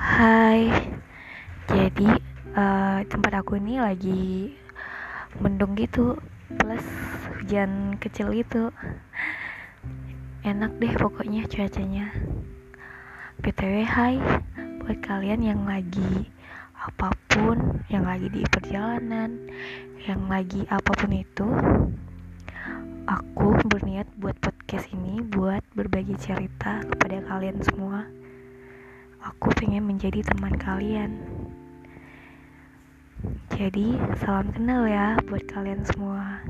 Hai, jadi uh, tempat aku ini lagi mendung gitu, plus hujan kecil gitu. Enak deh pokoknya cuacanya. BTW hai, buat kalian yang lagi apa pun, yang lagi di perjalanan, yang lagi apa pun itu, aku berniat buat podcast ini buat berbagi cerita kepada kalian semua aku pengen menjadi teman kalian. Jadi, salam kenal ya buat kalian semua.